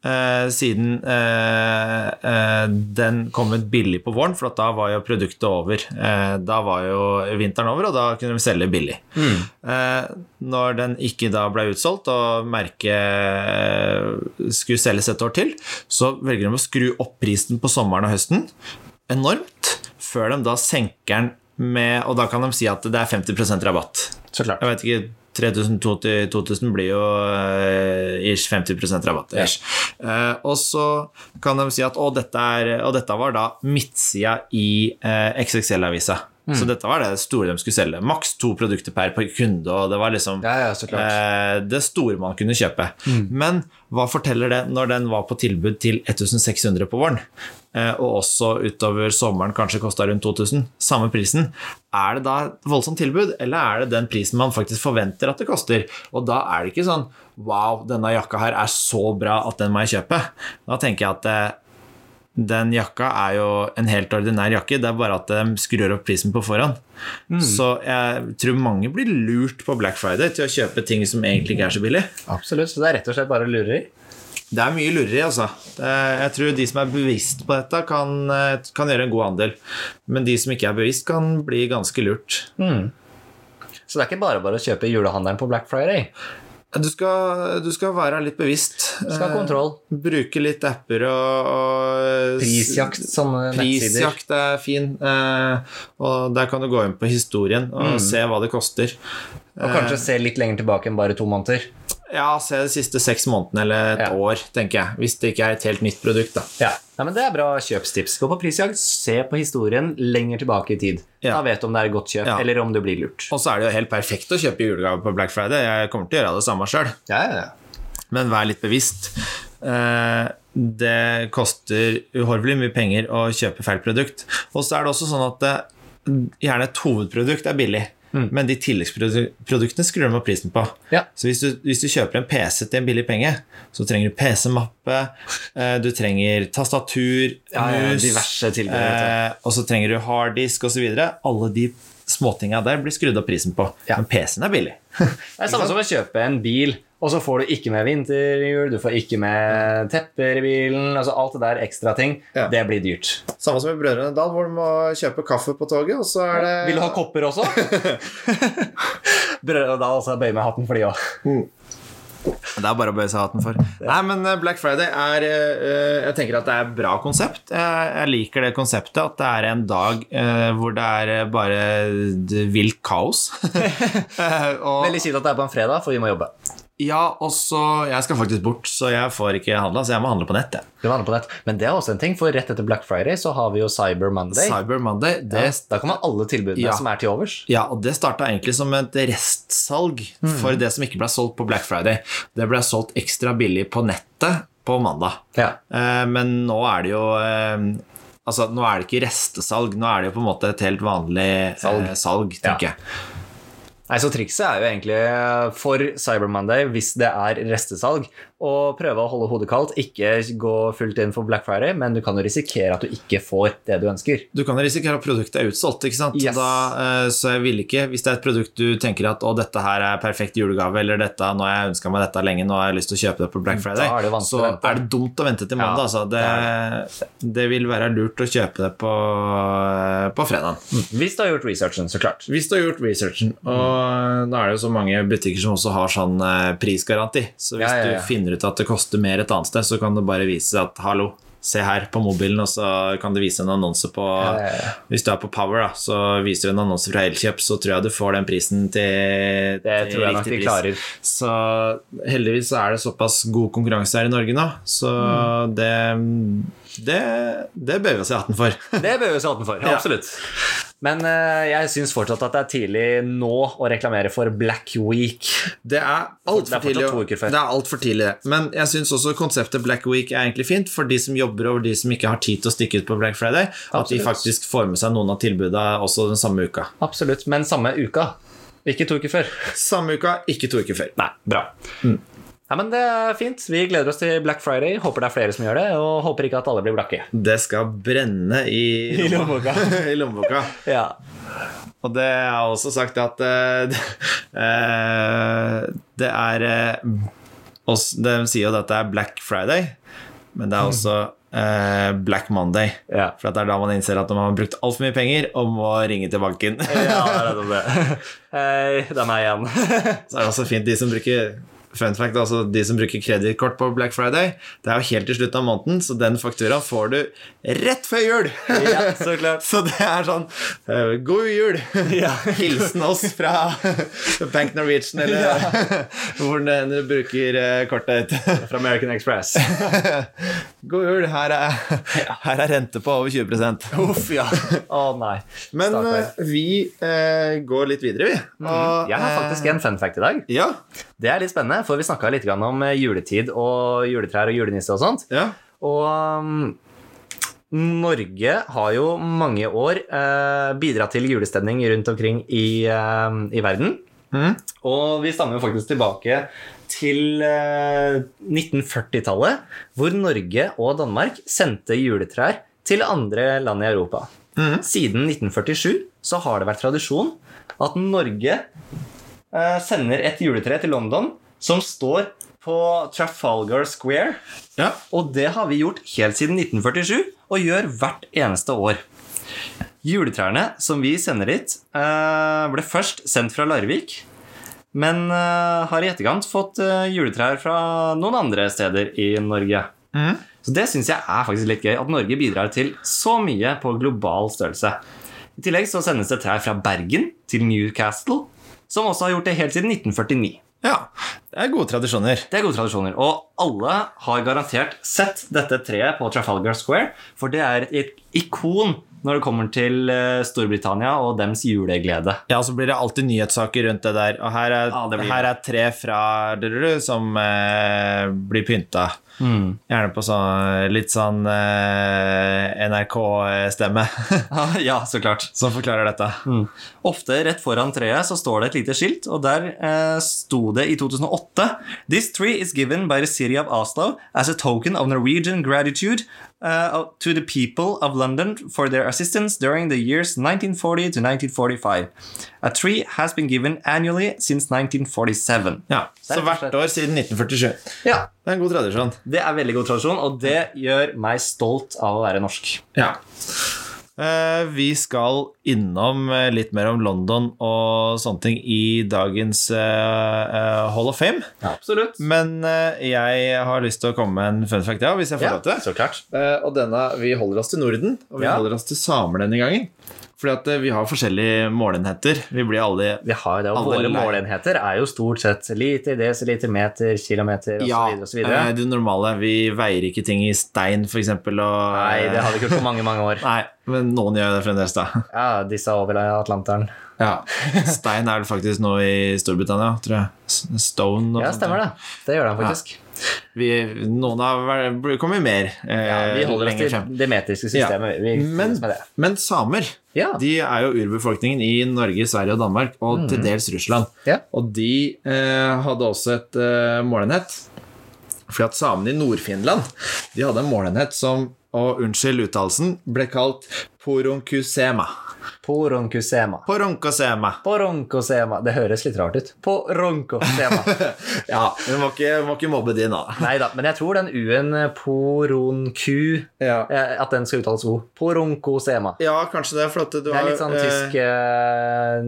Eh, siden eh, eh, den kom ut billig på våren, for at da var jo produktet over. Eh, da var jo vinteren over, og da kunne de selge billig. Eh, når den ikke da ble utsolgt, og merket skulle selges et år til, så velger de å skru opp prisen på sommeren og høsten enormt, før de da senker den med Og da kan de si at det er 50% rabatt. Så klart. Jeg vet ikke 3002 til 2000 blir jo eh, ish 50 rabatt. Ish. Eh, og så kan de si at å, dette, er, og dette var da midtsida i eh, XXL-avisa. Så dette var det store de skulle selge. Maks to produkter per kunde, og det var liksom Ja, ja, eh, det store man kunne kjøpe. Men hva forteller det når den var på tilbud til 1600 på våren? Eh, Og også utover sommeren kanskje kosta rundt 2000. Samme prisen. Er det da et voldsomt tilbud, eller er det den prisen man faktisk forventer at det koster? Og da er det ikke sånn Wow, denne jakka her er så bra at den må jeg kjøpe. Da tenker jeg at eh, den jakka er jo en helt ordinær jakke, det er bare at de skrur opp prisen på forhånd. Så jeg tror mange blir lurt på Black Friday til å kjøpe ting som egentlig ikke er så billig. Absolutt. Så det er rett og slett bare lureri? Det er mye lureri, altså. Jeg tror de som er bevisst på dette, kan, eh, kan gjøre en god andel. Men de som ikke er bevisst, kan bli ganske lurt. Så det er ikke bare bare å kjøpe julehandelen på Black Friday. Du skal, du skal være litt bevisst. Du Skal ha kontroll. Eh, Bruke litt apper og, og Prisjakt, sånne nettsider. Prisjakt er fin. Eh, og der kan du gå inn på historien og se hva det koster. Og kanskje se litt lenger tilbake enn bare to måneder. Ja, se de siste seks månedene eller et Ja. år, tenker jeg. Hvis det ikke er et helt nytt produkt, da. Ja. Nei, men Det er bra kjøpstips. Gå på prisjakt, se på historien lenger tilbake i tid. Ja. Da vet du om det er et godt kjøp, Ja. eller om du blir lurt. Og så er det jo helt perfekt å kjøpe julegave på Black Friday. Jeg kommer til å gjøre det samme sjøl. Ja, ja, ja. Men vær litt bevisst. Eh, Det koster uhorvelig mye penger å kjøpe feil produkt. Og så er det også sånn at det, gjerne et hovedprodukt er billig, men de tilleggsproduktene skrur de opp prisen på. Ja. Så hvis du, hvis du kjøper en PC til en billig penge, så trenger du PC-mappe, eh, du trenger tastatur, Ja, ja, mus, eh, og så trenger du harddisk osv. Alle de småtinga der blir skrudd opp prisen på. Men PC-en er billig. <laughs> Det er samme som å kjøpe en bil, og så får du ikke med vinterhjul, du får ikke med tepper i bilen, altså alt det der ekstra ting. Ja. Det blir dyrt. Samme som i Brødrene Dal, hvor du må kjøpe kaffe på toget, og så er det Vil du ha kopper også? <laughs> Brødrene Dal, altså. bøyer meg hatten for de òg. Det er bare å bøye seg hatten for. Nei, men eh, Black Friday er eh, Jeg tenker at det er et bra konsept. Jeg, liker det konseptet at det er en dag eh, hvor det er bare vilt kaos. <laughs> <laughs> Veldig kjipt at det er på en fredag, for vi må jobbe. Ja, og så Jeg skal faktisk bort, så jeg får ikke handla, så jeg må handle på nett. jeg. Du handler på nett. Men det er også en ting, for rett etter Black Friday så har vi jo Cyber Monday. Cyber Monday, det ja, da kommer alle tilbudene Ja. som er til overs. Ja, og det starta egentlig som et restsalg for det som ikke ble solgt på Black Friday. Det ble solgt ekstra billig på nettet på mandag. Ja. Eh, men nå er det jo eh, Altså, nå er det ikke restesalg, nå er det jo på en måte et helt vanlig salg, Salg. salg tenker Ja. jeg. Nei, så Trikset er jo egentlig for Cyber Monday, hvis det er restesalg, å prøve å holde hodet kaldt. Ikke gå fullt inn for Black Friday, men du kan jo risikere at du ikke får det du ønsker. Du kan risikere at produktet er utsolgt, ikke sant? Yes. Da, eh, så jeg vil ikke, hvis det er et produkt du tenker at å, dette her er perfekt julegave, eller dette, nå har jeg ønska meg dette lenge, nå har jeg lyst til å kjøpe det på Black Friday, Da er det så er det dumt å vente til Ja, altså. det, det vil være lurt å kjøpe det på, på fredag. Hvis du har gjort researchen, så klart. Hvis du har gjort researchen, og da er det jo så mange butikker som også har sånn eh, prisgaranti, så hvis ja, ja. du finner ut at det koster mer et annet sted, så kan det bare vise at hallo, se her på mobilen, og så kan det vise en annonse på Ja, ja, ja. Hvis du er på Power, da, så viser du en annonse fra Elkjøp, så tror jeg du får den prisen til, Det til tror jeg nok de pris. klarer. Så heldigvis så er det såpass god konkurranse her i Norge nå, så Mm. det, det Det bør vi oss i hatten for. Det bør vi se hatten for. <laughs> Absolutt. Men eh, jeg syns fortsatt at det er tidlig nå å reklamere for Black Week. Det er altfor tidlig. Det er alt for tidlig. Men jeg syns også konseptet Black Week er egentlig fint for de som jobber og de som ikke har tid til å stikke ut på Black Friday. At de faktisk får med seg noen av tilbudene også den samme uka. Absolutt. Men samme uka. Ikke to uker før. Samme uka, ikke to uker før. Nei, bra. Ja, men Det er fint. Vi gleder oss til Black Friday. Håper det er flere som gjør det, og håper ikke at alle blir blakke. Det skal brenne i, <laughs> I lommeboka. <laughs> I lommeboka. Ja. Og det er også sagt at uh, <laughs> eh, det er uh, også, De sier jo at det er Black Friday, men det er også eh, Black Monday. Ja. For det er da man innser at man har brukt altfor mye penger og må ringe til banken. ja, det er det. Hei, det er meg igjen. Så er det også fint de som bruker Fun fact, altså De som bruker kredittkort på Black Friday, det er jo helt til slutten av måneden, så den fakturaen får du rett før jul! ja, <laughs> så klart. Så det er sånn eh, God jul! Ja. <laughs> Hilsen oss fra <laughs> Bank Norwegian, eller hvor det enn du bruker eh, kortet ditt. Fra American Express. God jul! Her er, her er rente på over 20% Uff, ja. Å nei. Men Stakkar. eh, vi eh, går litt videre, vi. Og, Jeg har faktisk en fun fact i dag. Ja. Det er litt spennende, for vi snakka litt om eh, juletid og juletrær og julenisse og sånt. ja. Og um, Norge har jo mange år eh, bidratt til julestemning rundt omkring i, eh, i verden. Mm. Og vi stammer jo faktisk tilbake til eh, 1940-tallet, hvor Norge og Danmark sendte juletrær til andre land i Europa. Siden 1947 så har det vært tradisjon at Norge eh, sender et juletre til London som står på Trafalgar Square. ja. Og det har vi gjort helt siden 1947, og gjør hvert eneste år. Juletrærne som vi sender dit, eh, ble først sendt fra Larvik, men eh, har i etterkant fått eh, juletrær fra noen andre steder i Norge. Så det syns jeg er faktisk litt gøy, at Norge bidrar til så mye på global størrelse. I tillegg så sendes det trær fra Bergen til Newcastle, som også har gjort det helt siden 1949. ja. Det er gode tradisjoner. Det er gode tradisjoner, og alle har garantert sett dette treet på Trafalgar Square, for det er et ikon når det kommer til eh, Storbritannia og dems juleglede. Ja, så blir det alltid nyhetssaker rundt det der. Og her er, Ja, her er tre fra som eh, blir pynta. Gjerne på sånn litt sånn eh, NRK-stemme <laughs> ja, så klart. som forklarer dette. Ofte rett foran treet så står det et lite skilt, og der eh, sto det i 2008 This tree is given by the city of Oslo as a token of Norwegian gratitude uh, to the people of London for their assistance during the years 1940 to 1945. A tree has been given annually since 1947. Ja, Så er hvert år siden 1947. Ja, Det er en god tradisjon. det er veldig god tradisjon, og det gjør meg stolt av å være norsk. Ja. Eh, vi skal innom eh, litt mer om London og sånne ting i dagens eh, Hall of Fame. Absolutt. Men jeg har lyst til å komme med en fun fact, ja, hvis jeg får lov til. det. Eh, og denne, Vi holder oss til Norden, og vi Ja. holder oss til samer denne gangen. Fordi at eh, vi har forskjellige målenheter. Vi blir alle Vi har det, og våre lei- målenheter er jo stort sett liter, desiliter, meter, kilometer Ja, osv. osv. eh, det normale. Vi veier ikke ting i stein, for eksempel. Og, Nei, det har vi ikke gjort på mange, mange år. <laughs> Nei, men noen gjør det fremdeles, da. Ja, disse over Atlanteren. Ja. Stein er vel faktisk nå i Storbritannia, tror jeg. Stone og Ja, stemmer det. Det gjør han faktisk. Vi, noen av kommer mer eh, Ja, vi holder oss til det metriske systemet. Vi Men, med det. men samer Ja. de er jo urbefolkningen i Norge, Sverige og Danmark, og til dels Russland. Ja. Og de eh, hadde også et eh, målenhet. Fordi at samene i Nord-Finland De hadde en målenhet som, og unnskyld uttalelsen, ble kalt poronkusema. Poronkosema. Poronkosema. Poronkosema. Det høres litt rart ut. Poronkosema. <laughs> Ja, vi må ikke, må ikke mobbe de nå. Nei da, men jeg tror den U-en eh, poronku Ja. eh, At den skal uttales O. Poronkosema. ja, kanskje det, for at du Det er litt sånn eh, tysk eh,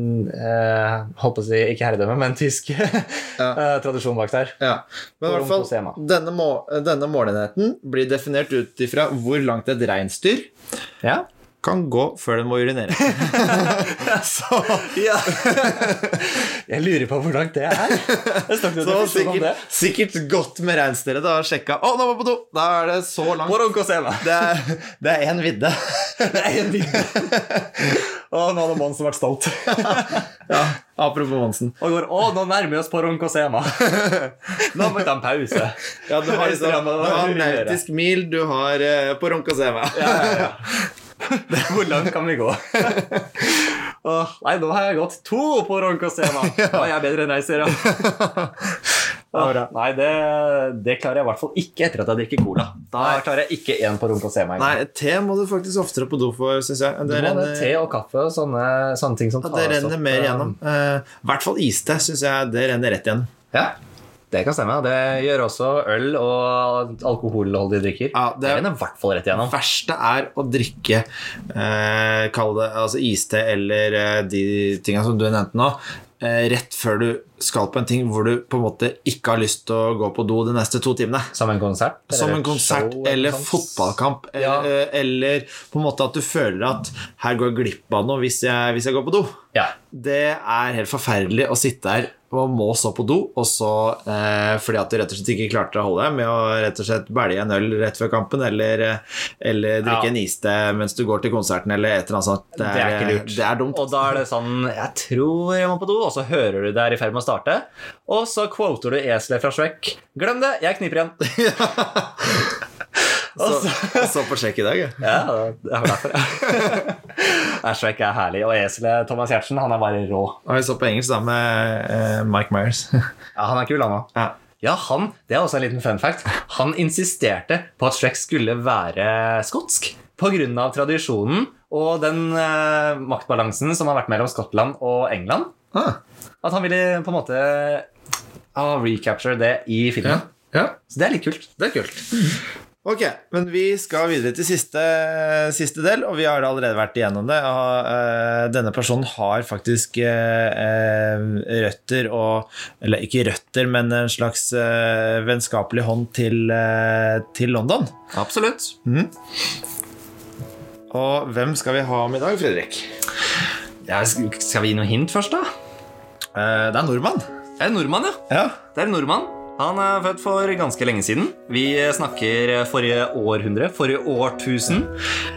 eh, Holdt på å si ikke herredømme, men tysk <laughs> eh, tradisjon bak der. Ja, men i hvert fall denne, må, denne målenheten blir definert ut ifra hvor langt et reinsdyr Ja. Kan gå før den må urinere. <laughs> så, ja. <laughs> jeg lurer på hvor langt det er. Det så sikkert, sikkert godt med reinsdyret da, og sjekka Å, nå var på do! Da er det så langt. <laughs> Det er, det er en vidde. Det er en vidde. Å, nå hadde Monsen vært stolt. Ja, apropos Monsen. Og går Å, nå nærmer vi oss Poronkosema. Nå må vi ta en pause. Ja, du har, liksom, du har nautisk mil, du har uh, på Ronkosema. Ja, ja, ja. <laughs> Hvor langt kan vi gå? <laughs> oh, nei, nå har jeg gått to på Ronkosema. <laughs> Nå er jeg bedre enn Reiser, ja. Åh, nei, det, det klarer jeg i hvert fall ikke etter at jeg drikker cola. Da klarer jeg ikke én på Ronkosema. Nei, te må du faktisk oftere på do for, syns jeg. Det du må det, renner, te og kaffe og sånne, sånne ting som tas det renner opp, mer gjennom. I uh, I hvert fall iste syns jeg det renner rett igjen. Ja, det kan stemme. Det gjør også øl og alkoholholdige drikker. Ja, det det- i hvert fall rett igjennom. verste er å drikke eh, Kall det altså iste eller eh, de tinga som du nevnte nå, eh, rett før du skal på en ting hvor du på en måte ikke har lyst til å gå på do de neste to timene. Som en konsert? Som en konsert eller fotballkamp. Ja. Eller, eller på en måte at du føler at her går jeg glipp av noe hvis jeg, hvis jeg går på do. Ja. Det er helt forferdelig å sitte der og må så på do, og så eh, fordi at du rett og slett ikke klarte å holde med å rett og slett bælje en øl rett før kampen, eller, eh, eller drikke Ja. en iste mens du går til konserten, eller et eller annet sånt. Det er ikke lurt. Det er dumt. Og da er det sånn Jeg tror jeg må på do, og så hører du det er i ferd med å starte. Og så quoter du eselet fra Shrek. Glem det, jeg kniper igjen. <laughs> <laughs> så, så på sjekk i dag, jeg. <laughs> Ja, det er derfor. <laughs> Shrek er herlig. Og eselet Thomas Giertsen, han er bare rå. Og jeg så på engelsk da med eh, Mike Myers. <laughs> Ja, Han er kul, han òg. ja. Ja, han, det er også en liten fun fact. Han insisterte på at Shrek skulle være skotsk. Pga. tradisjonen og den eh, maktbalansen som har vært mellom Skottland og England. Ah, At han ville på en måte ah, recapture det i filmen. ja. Så det er litt kult. Det er kult. Ok, men vi skal videre til siste, siste del, og vi har allerede vært igjennom det. Og, uh, denne personen har faktisk uh, eh, røtter og Eller ikke røtter, men en slags uh, vennskapelig hånd til, eh, til London. Absolutt. Og hvem skal vi ha om i dag, Fredrik? Ja, skal vi gi noe hint først, da? Eh, det er nordmann. Det er nordmann, ja. Ja. Det er nordmann. Han er født for ganske lenge siden. Vi snakker forrige århundre, forrige årtusen.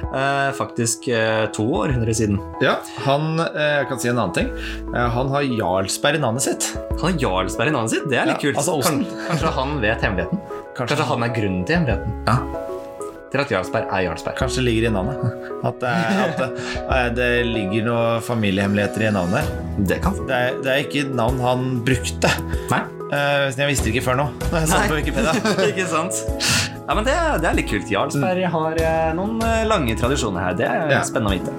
Eh, faktisk eh, to århundre siden. ja. Han eh, Jeg kan si en annen ting. Eh, han har Jarlsberg i navnet sitt. Han har Jarlsberg i navnet sitt. Det er litt Ja, kult. altså osten. Kanskje han vet hemmeligheten? Kanskje Kanskje han er grunnen til hemmeligheten? Ja. Til at Jarlsberg er Jarlsberg. Kanskje det ligger i navnet. <laughs> At det, er, at det, eh, det ligger noen familiehemmeligheter i navnet. Det kan Det er, det er ikke et navn han brukte. Nei. Eh, jeg visste ikke før nå. På <laughs> Ikke sant? Ja, men det, det er litt kult. Jarlsberg har uh, noen eh, lange tradisjoner her. Det er Ja. spennende å vite.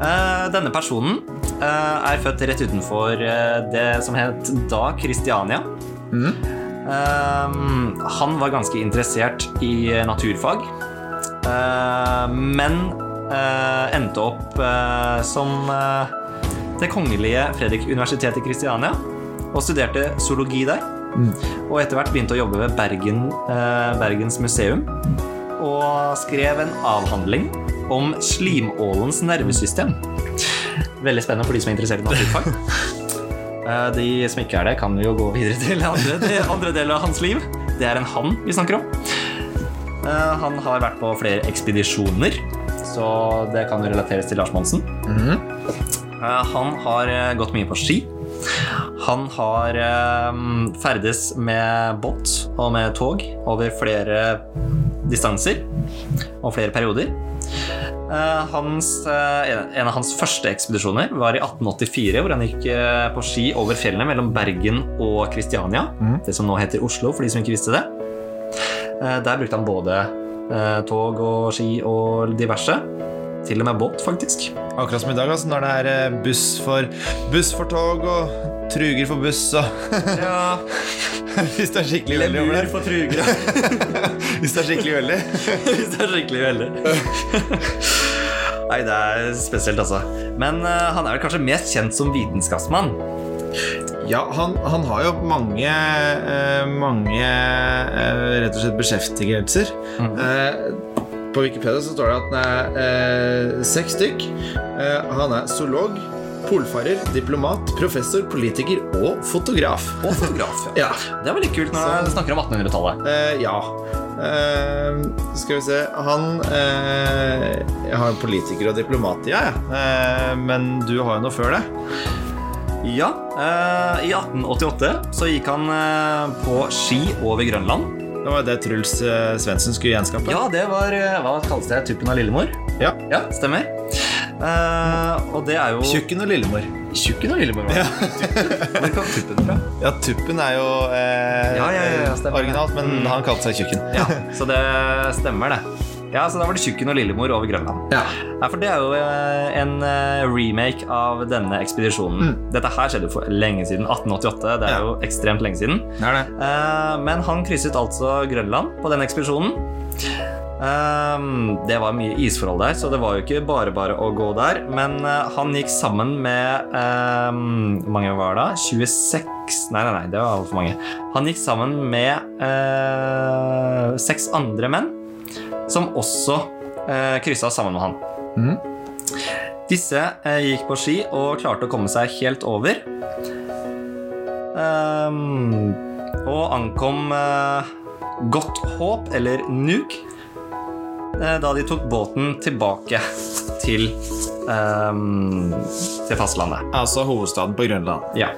Uh, denne personen er født rett utenfor det som het da Kristiania. Eh, han var ganske interessert i naturfag, men endte opp som Det kongelige Fredrik universitet i Kristiania og studerte zoologi der. Og etter hvert begynte å jobbe ved Bergen, eh, Bergens museum. og skrev en avhandling om slimålens nervesystem. Veldig spennende for de som er interessert i naturfag. <laughs> Eh, De som ikke er det, kan jo gå videre til andre, andre deler av hans liv. Det er en han vi snakker om. Eh, Han har vært på flere ekspedisjoner, så det kan relateres til Lars Monsen. Eh, Han har gått mye på ski. Han har eh, ferdes med båt og med tog over flere distanser og flere perioder. Eh, Hans, eh, en- av hans første ekspedisjoner var i 1884, hvor han gikk eh, på ski over fjellene mellom Bergen og Kristiania. Det som nå heter Oslo, for de som ikke visste det. Der brukte han både tog og ski og diverse. Til og med båt, faktisk. Akkurat som i dag, altså, når det er eh, buss for, buss for tog og truger for buss og Ja, <laughs> Hvis det er skikkelig veldig over det. for truger. <laughs> Hvis det er skikkelig veldig. <laughs> Hvis det er skikkelig veldig. Nei, det er spesielt, altså. Men uh, han er vel kanskje mest kjent som vitenskapsmann. Ja, han, han har jo mange uh, Mange uh, rett og slett beskjeftigelser. Eh, på Wikipedia så står det at han er eh, seks stykk. Eh, han er zoolog, polfarer, diplomat, professor, politiker og fotograf. Og fotograf. ja. Det er veldig kult når du snakker om 1800-tallet. Eh, ja. Eh, skal vi se Han eh, Jeg har politiker og diplomat, ja. Eh, men du har jo noe før det. Ja, eh, I 1888 så gikk han på ski over Grønland. Det var det Truls eh, Svendsen skulle gjenskape. Ja, det var eh, Hva kalles det? Tuppen av Lillemor? Ja. Ja, stemmer. Uh, og det er jo Tjukken og Lillemor. Tjukken og Lillemor. ja. Hvor kom tuppen fra? Ja, Tuppen er jo eh, Ja, ja, originalt, men Mm. han kalte seg Tjukken. Ja, så det stemmer, det. Ja, så Da var det Tjukken og Lillemor over Grønland. Ja. Ja, for Det er jo eh, en eh, remake av denne ekspedisjonen. Dette her skjedde jo for lenge siden. 1888. Det er Ja. jo ekstremt lenge siden. Det det. Eh, Men han krysset altså Grønland på den ekspedisjonen. Um, Det var mye isforhold der, så det var jo ikke bare bare å gå der. Men uh, han gikk sammen med um, Hvor mange var det? 26 Nei, nei, nei, det var altfor mange. Han gikk sammen med uh, seks andre menn som også eh, kryssa sammen med han. Mm. Disse eh, gikk på ski og klarte å komme seg helt over. Um, og ankom eh, Godt Håp, eller Nuuk, eh, da de tok båten tilbake til, um, til fastlandet. Altså hovedstaden på Grønland. Ja.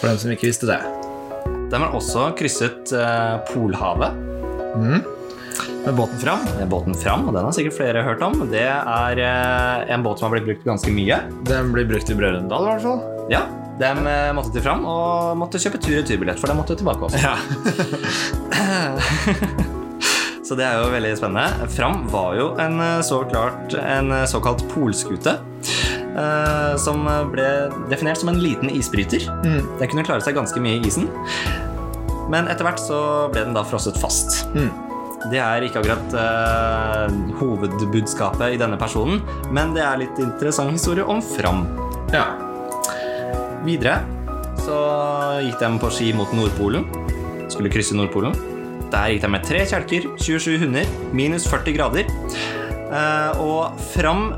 For dem som ikke visste det. De har også krysset eh, Polhavet. Med båten fram. med Båten fram, og den har sikkert flere hørt om. Det er eh, en båt som har blitt brukt ganske mye. Den blir brukt i Brødrendal, i hvert fall. Ja, de eh, måtte til fram og måtte kjøpe tur-retur-billett, for de måtte tilbake også. Ja. <laughs> Så det er jo veldig spennende. Fram var jo en, eh, så klart, en såkalt polskute. eh, som ble definert som en liten isbryter. Mm. Den kunne klare seg ganske mye i isen. Men etter hvert så ble den da frosset fast. Mm. Det er ikke akkurat eh, hovedbudskapet i denne personen, men det er litt interessant historie om Fram. ja. Videre så gikk de på ski mot Nordpolen. Skulle krysse Nordpolen. Der gikk de med tre kjelker, 27 hunder, minus 40 grader. Eh, og fram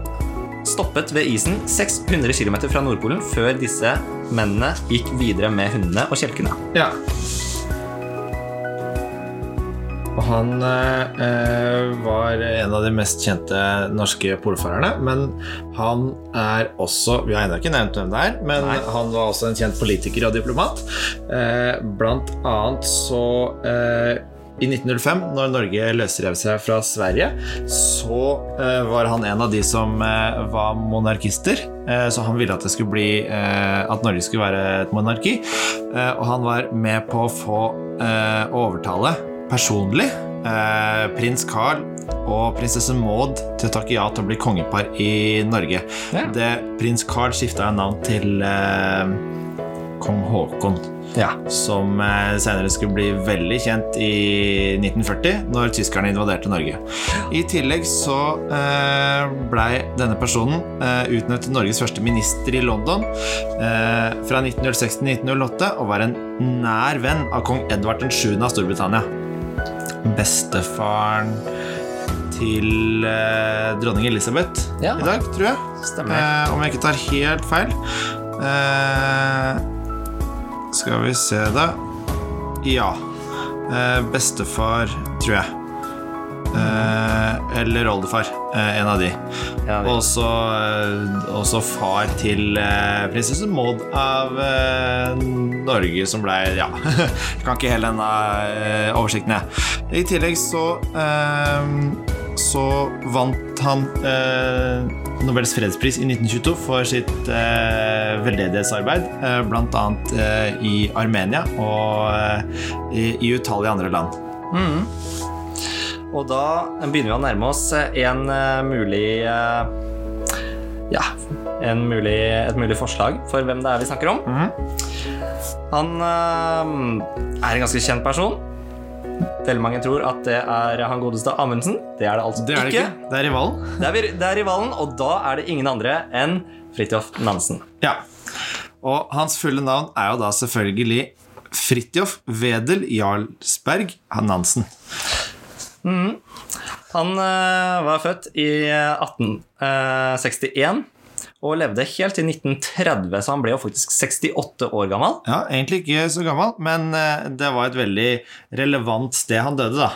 stoppet ved isen 600 km fra Nordpolen før disse mennene gikk videre med hundene og kjelkene. ja. Han eh, eh, var en av de mest kjente norske polfarerne. Men han er også Vi har ennå ikke nevnt hvem det er, men Nei. han var også en kjent politiker og diplomat. Eh, blant annet så eh, i 1905, når Norge løsrev seg fra Sverige, så eh, var han en av de som eh, var monarkister. Så han ville at, det skulle bli, at Norge skulle være et monarki. Og han var med på å få overtale personlig eh, prins Carl og prinsesse Maud til å takke ja til å bli kongepar i Norge. Ja. Det, prins Carl skifta navn til eh, kong Haakon Ja. som eh, senere skulle bli veldig kjent i 1940, når tyskerne invaderte Norge. I tillegg så eh, blei denne personen eh, utnevnt til Norges første minister i London eh, fra 1906 til 1908, og var en nær venn av kong Edvard 7. av Storbritannia. Bestefaren til eh, dronning Elisabeth Ja. i dag, tror jeg. Eh, om jeg ikke tar helt feil. Eh, skal vi se da. Ja. Eh, bestefar, tror jeg. Eh, eller oldefar. Eh, en av de. Ja, Også, også far til prinsesse Maud av eh, Norge, som ble Ja, <laughs> jeg kan ikke hele denne eh, oversikten, jeg. I tillegg så eh, så vant han eh, Nobels fredspris i 1922 for sitt eh, veldedighetsarbeid, eh, bl.a. Eh, i Armenia og eh, i, i utallige andre land. Og da begynner vi å nærme oss en eh, mulig eh, Ja, en mulig, et mulig forslag for hvem det er vi snakker om. Han eh, er en ganske kjent person. Veldig mange tror at det er han godeste Amundsen. Det er det altså Det er det ikke. ikke. Det er rivalen. <laughs> Det er, det er rivalen, og da er det ingen andre enn Fridtjof Nansen. Ja. Og hans fulle navn er jo da selvfølgelig Fridtjof Wedel Jarlsberg Nansen. Han eh, var født i eh, 1861 og levde helt til 1930, så han ble jo faktisk 68 år gammel. Ja, Egentlig ikke så gammel, men eh, det var et veldig relevant sted han døde, da.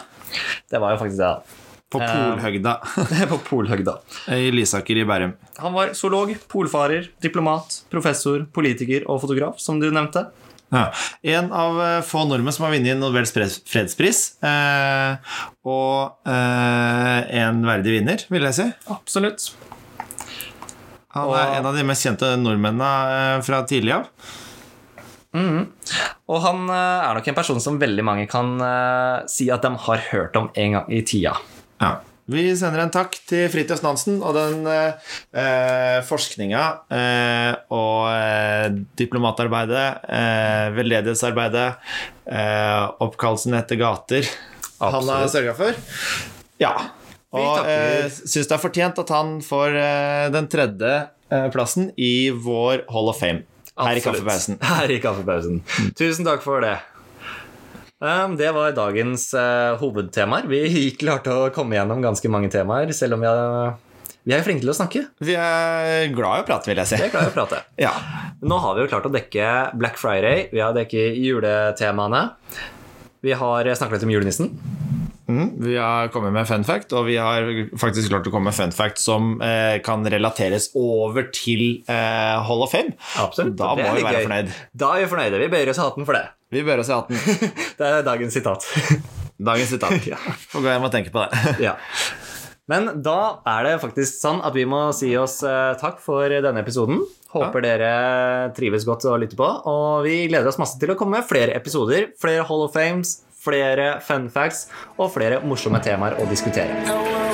Det var jo faktisk det. da. På Eh. Polhøgda <laughs> På Polhøgda. <laughs> i Lysaker i Bærum. Han var zoolog, polfarer, diplomat, professor, politiker og fotograf, som du nevnte. Ja. En av eh, få nordmenn som har vunnet Nobels freds- fredspris. Eh, og eh, en verdig vinner, vil jeg si. Absolutt. Han Og- er en av de mest kjente nordmennene eh, fra tidlig av. Og han eh, er nok en person som veldig mange kan uh, si at de har hørt om en gang i tida. Ja. Vi sender en takk til Fridtjof Nansen og den eh, forskninga eh, og eh, diplomatarbeidet, eh, veldedighetsarbeidet, oppkallelsen etter gater han har Absolutt. sørga for. Ja. Og eh, syns det er fortjent at han får eh, den tredje eh, plassen i vår Hall of Fame her i kaffepausen. <laughs> Her i kaffepausen. Tusen takk for det. Um, Det var dagens uh, hovedtemaer. Vi klarte å komme gjennom ganske mange temaer, selv om vi er, vi er flinke til å snakke. Vi er glad i å prate, vil jeg si. Vi er klare å prate. <laughs> Ja. Nå har vi jo klart å dekke Black Friday, vi har dekket juletemaene. Vi har snakket litt om julenissen. Mm, vi har kommet med fun fact, og vi har faktisk klart å komme med fun fact som eh, kan relateres over til eh, Hall of Fame. Absolutt. Da må vi være gøy. fornøyd. Da er vi fornøyde. Vi bøyer oss i hatten for det. Vi bør oss i hatten. <laughs> Det er dagens sitat. <laughs> Dagens sitat. <laughs> Ja. Får gå hjem og tenke på det. ja. Men da er det faktisk sånn at vi må si oss eh, takk for denne episoden. Håper dere trives godt å lytte på. Og vi gleder oss masse til å komme med flere episoder. Flere Hall of Fames, flere fun facts og flere morsomme temaer å diskutere.